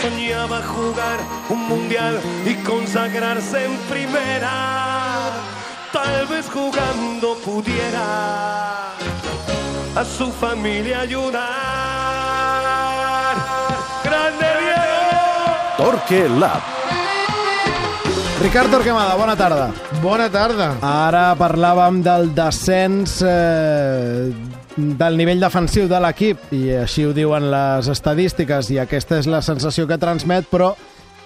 soñaba jugar un mundial y consagrarse en primera. Tal vez jugando pudiera a su familia ayudar. ¡Grande Diego! Torque Lab. Ricard Torquemada, bona tarda. Bona tarda. Ara parlàvem del descens eh, del nivell defensiu de l'equip i així ho diuen les estadístiques i aquesta és la sensació que transmet, però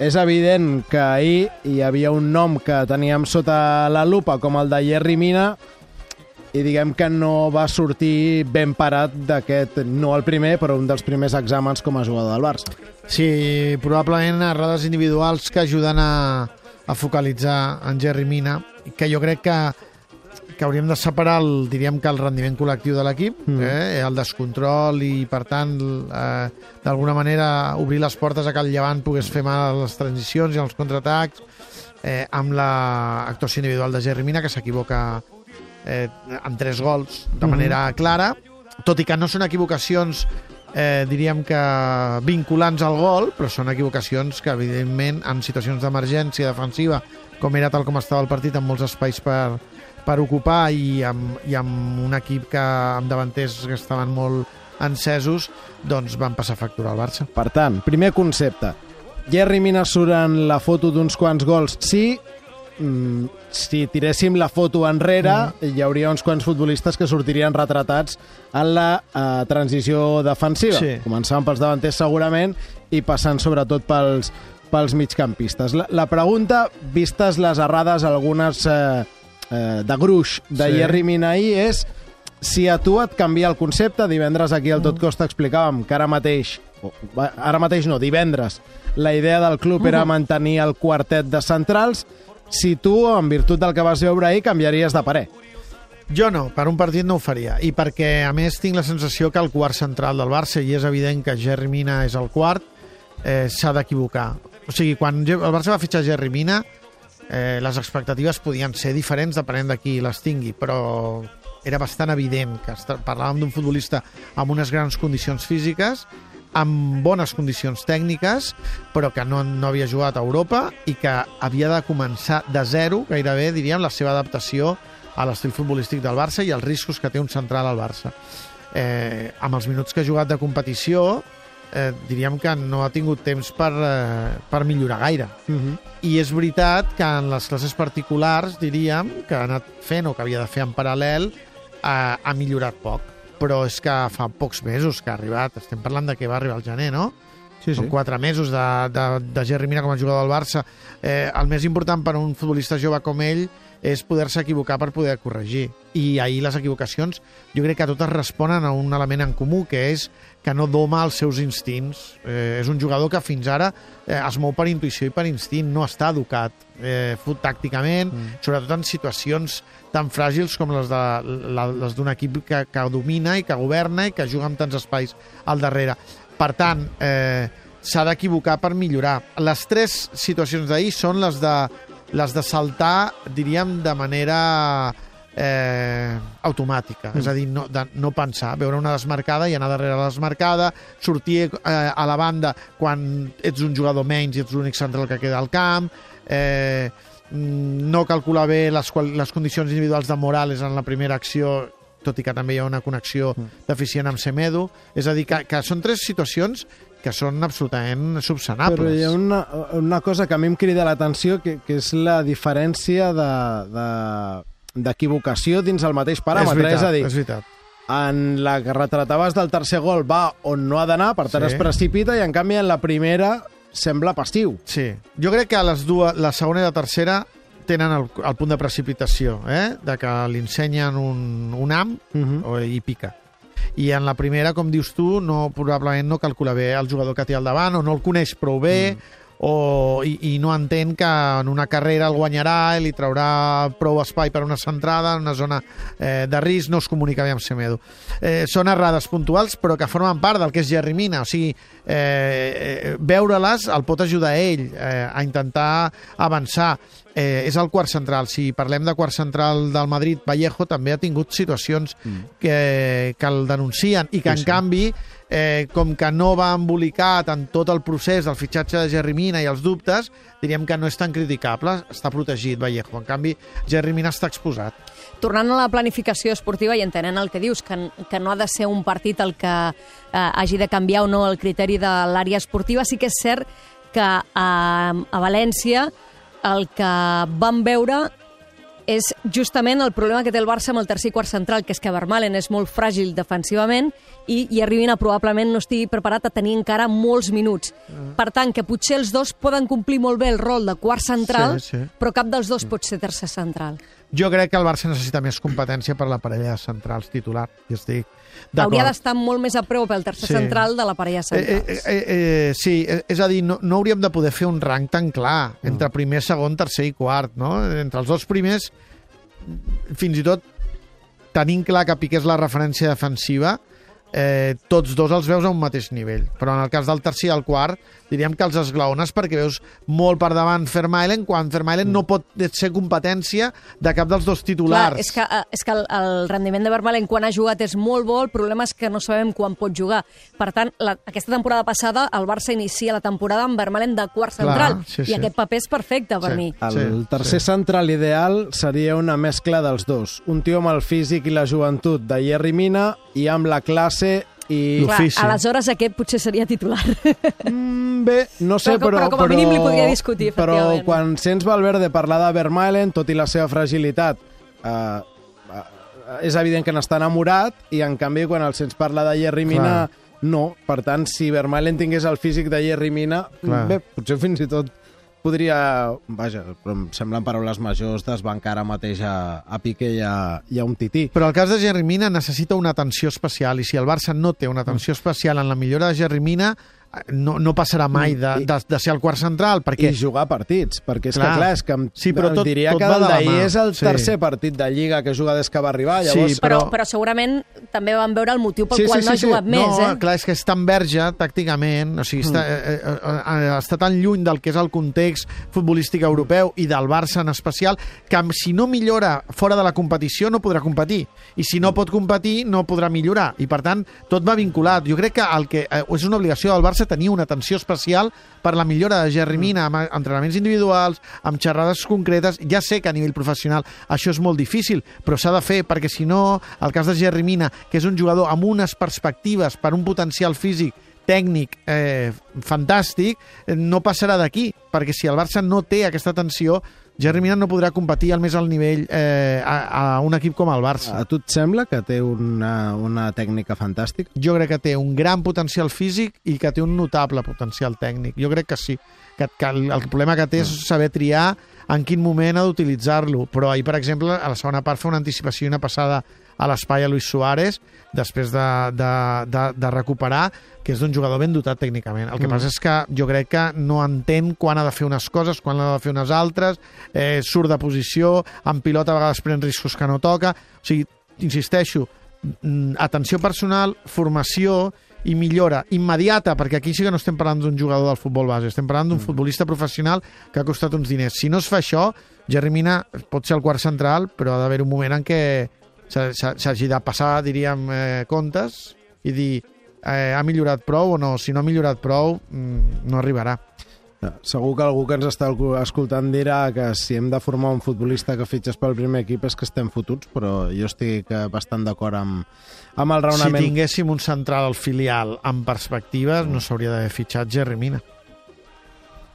és evident que ahir hi havia un nom que teníem sota la lupa com el de Jerry Mina i diguem que no va sortir ben parat d'aquest, no el primer, però un dels primers exàmens com a jugador del Barça. Sí, probablement errades individuals que ajuden a, a focalitzar en Jerry Mina, que jo crec que que hauríem de separar el, diríem que el rendiment col·lectiu de l'equip, mm. eh, el descontrol i, per tant, eh, d'alguna manera obrir les portes a que el Llevant pogués fer mal a les transicions i als contraatacs, eh, amb l'actuació individual de Jerry Mina, que s'equivoca eh, amb tres gols de manera mm. clara, tot i que no són equivocacions eh, diríem que vinculants al gol, però són equivocacions que, evidentment, en situacions d'emergència defensiva, com era tal com estava el partit, amb molts espais per, per ocupar i amb, i amb un equip que amb davanters que estaven molt encesos, doncs van passar factura al Barça. Per tant, primer concepte. Jerry Mina surt en la foto d'uns quants gols. Sí, mm, si tiréssim la foto enrere, mm. hi hauria uns quants futbolistes que sortirien retratats en la uh, transició defensiva. Sí. Començant pels davanters segurament i passant sobretot pels, pels migcampistes. La, la pregunta, vistes les errades, algunes eh, eh, de gruix de Sí. Jerry Minaí, és si a tu et canvia el concepte, divendres aquí al Tot Costa explicàvem que ara mateix, ara mateix no, divendres, la idea del club era mantenir el quartet de centrals, si tu, en virtut del que vas veure ahir, canviaries de parer. Jo no, per un partit no ho faria. I perquè, a més, tinc la sensació que el quart central del Barça, i és evident que Jerry Mina és el quart, eh, s'ha d'equivocar. O sigui, quan el Barça va fitxar Jerry Mina, eh, les expectatives podien ser diferents depenent de qui les tingui, però era bastant evident que parlàvem d'un futbolista amb unes grans condicions físiques, amb bones condicions tècniques, però que no, no havia jugat a Europa i que havia de començar de zero, gairebé, diríem, la seva adaptació a l'estil futbolístic del Barça i els riscos que té un central al Barça. Eh, amb els minuts que ha jugat de competició, eh, diríem que no ha tingut temps per, eh, per millorar gaire. Uh -huh. I és veritat que en les classes particulars, diríem, que ha anat fent o que havia de fer en paral·lel, eh, ha millorat poc. Però és que fa pocs mesos que ha arribat. Estem parlant de que va arribar al gener, no? Sí, Són quatre mesos de, de, de Jerry Mina com a jugador del Barça. Eh, el més important per a un futbolista jove com ell és poder-se equivocar per poder corregir. I ahir les equivocacions jo crec que totes responen a un element en comú, que és que no doma els seus instints. Eh, és un jugador que fins ara eh, es mou per intuïció i per instint, no està educat eh, fut tàcticament, mm. sobretot en situacions tan fràgils com les d'un equip que, que domina i que governa i que juga amb tants espais al darrere. Per tant, eh, s'ha d'equivocar per millorar. Les tres situacions d'ahir són les de, les de saltar, diríem, de manera eh, automàtica, mm. és a dir, no, de no pensar, veure una desmarcada i anar darrere la desmarcada, sortir eh, a la banda quan ets un jugador menys i ets l'únic central que queda al camp, eh, mm, no calcular bé les, les condicions individuals de Morales en la primera acció tot i que també hi ha una connexió deficient amb Semedo. És a dir, que, que són tres situacions que són absolutament subsanables. Però hi ha una, una cosa que a mi em crida l'atenció, que, que és la diferència de, de, d'equivocació dins el mateix paràmetre. és veritat, és a dir, és veritat. en la que retrataves del tercer gol va on no ha d'anar, per tant Sí. es precipita, i en canvi en la primera sembla passiu. Sí. Jo crec que les dues, la segona i la tercera tenen el, el punt de precipitació, eh? de que li ensenyen un, un am Uh -huh. o, i pica. I en la primera, com dius tu, no, probablement no calcula bé el jugador que té al davant o no el coneix prou bé mm. O, i, i no entén que en una carrera el guanyarà i li traurà prou espai per una centrada en una zona eh, de risc, no es comunica bé amb Semedo. Eh, són errades puntuals, però que formen part del que és Jerry Mina, o sigui, eh, eh, veure-les el pot ajudar a ell eh, a intentar avançar. Eh, és el quart central. Si parlem de quart central del Madrid, Vallejo també ha tingut situacions mm. que, que el denuncien i que, Sí, en sí. canvi, eh, com que no va embolicat en tot el procés del fitxatge de Jerry Mina i els dubtes, diríem que no és tan criticable, està protegit Vallejo. En canvi, Jerry Mina està exposat. Tornant a la planificació esportiva i entenent el que dius, que, que no ha de ser un partit el que eh, hagi de canviar o no el criteri de l'àrea esportiva, sí que és cert que a, a València el que vam veure és justament el problema que té el Barça amb el tercer quart central, que és que Vermalen és molt fràgil defensivament i, i Arribina probablement no estigui preparat a tenir encara molts minuts. Mm. Per tant, que potser els dos poden complir molt bé el rol de quart central, Sí, sí. però cap dels dos pot ser tercer central. Jo crec que el Barça necessita més competència per la parella de centrals titular, i estic d'acord. Hauria d'estar molt més a prop el tercer Sí. central de la parella Eh, central. eh, eh, eh, sí, eh, és a dir, no, no hauríem de poder fer un rang tan clar entre primer, segon, tercer i quart, no? Entre els dos primers, fins i tot tenint clar que Piqué és la referència defensiva, eh, tots dos els veus a un mateix nivell. Però en el cas del tercer i el quart, diríem que els esglaones perquè veus molt per davant Vermaelen, quan Vermaelen no pot ser competència de cap dels dos titulars. Clar, és que, eh, és que el, el rendiment de Vermaelen quan ha jugat és molt bo, el problema és que no sabem quan pot jugar. Per tant, la, aquesta temporada passada el Barça inicia la temporada amb Vermaelen de quart Clar, central, sí, i sí. aquest paper és perfecte per Sí. mi. El Sí, tercer sí. central ideal seria una mescla dels dos. Un tio amb el físic i la joventut de Jerry Mina i amb la classe i... Clar, L'ofici. aleshores aquest potser seria titular. Mm, bé, no sé, Però- però... però com a mínim li podria discutir, Però quan sents Valverde parlar de Vermaelen, tot i la seva fragilitat, eh, eh, és evident que n'està enamorat, i en canvi quan el sents parlar de Jerry Mina, no. Per tant, si Vermaelen tingués el físic de Jerry Mina, Clar. bé, potser fins i tot podria, vaja, però em semblen paraules majors, desbancar ara mateix a, a Piqué i a, i a un tití. Però el cas de Jerry Mina necessita una atenció especial i si el Barça no té una atenció especial en la millora de Jerry Mina eh, no, no passarà mai de, I- de, de ser el quart central perquè I jugar partits, perquè és Clar. que clar, és que Sí, però tot- diria tot que el de d'ahir és el Sí. tercer partit de Lliga que juga des que va arribar, Sí, llavors... però, però- però segurament també vam veure el motiu pel Sí, qual sí, no ha sí, sí. jugat més, no, eh? clar, és que és tan verge tàcticament, o sigui, està, eh, eh, eh, està tan lluny del que és el context futbolístic europeu i del Barça en especial, que si no millora fora de la competició no podrà competir, i si no pot competir no podrà millorar, i per tant tot va vinculat. Jo crec que el que eh, és una obligació del Barça tenir una atenció especial per la millora de Jerry Mina, amb entrenaments individuals, amb xerrades concretes. Ja sé que a nivell professional això és molt difícil, però s'ha de fer, perquè si no, el cas de Jerry Mina, que és un jugador amb unes perspectives per un potencial físic tècnic eh, fantàstic, eh, no passarà d'aquí, perquè si el Barça no té aquesta atenció, Jerry Mina no podrà competir al més alt nivell eh, a, a un equip com el Barça. A tu et sembla que té una, una tècnica fantàstica? jo crec que té un gran potencial físic i que té un notable potencial tècnic. Jo crec que sí. Que, que el, el problema que té és saber triar en quin moment ha d'utilitzar-lo. Però ahir, per exemple, a la segona part fa una anticipació i una passada a l'espai a Luis Suárez després de, de, de, de recuperar que és d'un jugador ben dotat tècnicament. El que Mm. passa és que jo crec que no entén quan ha de fer unes coses, quan ha de fer unes altres, eh, surt de posició, en pilota a vegades pren riscos que no toca. O sigui, insisteixo, mm, atenció personal, formació i millora immediata, perquè aquí sí que no estem parlant d'un jugador del futbol base, estem parlant d'un futbolista professional que ha costat uns diners. Si no es fa això, Jerry Mina pot ser el quart central, però ha d'haver un moment en què s'hagi de passar, diríem, eh, comptes i dir eh, ha millorat prou o no. Si no ha millorat prou, mm, no arribarà. Segur que algú que ens està escoltant dirà que si hem de formar un futbolista que fitxes pel primer equip és que estem fotuts, però jo estic eh, bastant d'acord amb, amb el Si raonament. tinguéssim un central al filial amb perspectives, no s'hauria d'haver fitxat Jerry Mina.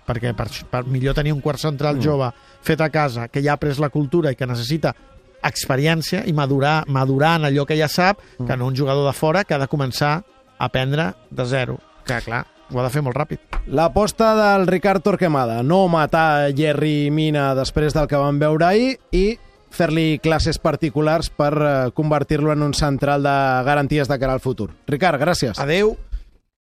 Perquè per, per millor tenir un quart central Mm. jove fet a casa, que ja ha pres la cultura i que necessita experiència i madurar, madurar en allò que ja sap, que no un jugador de fora que ha de començar a aprendre de zero. Que, clar, ho ha de fer molt ràpid. L'aposta del Ricard Torquemada, no matar Jerry Mina després del que vam veure ahir i fer-li classes particulars per eh, convertir-lo en un central de garanties de cara al futur. Ricard, gràcies. Adeu.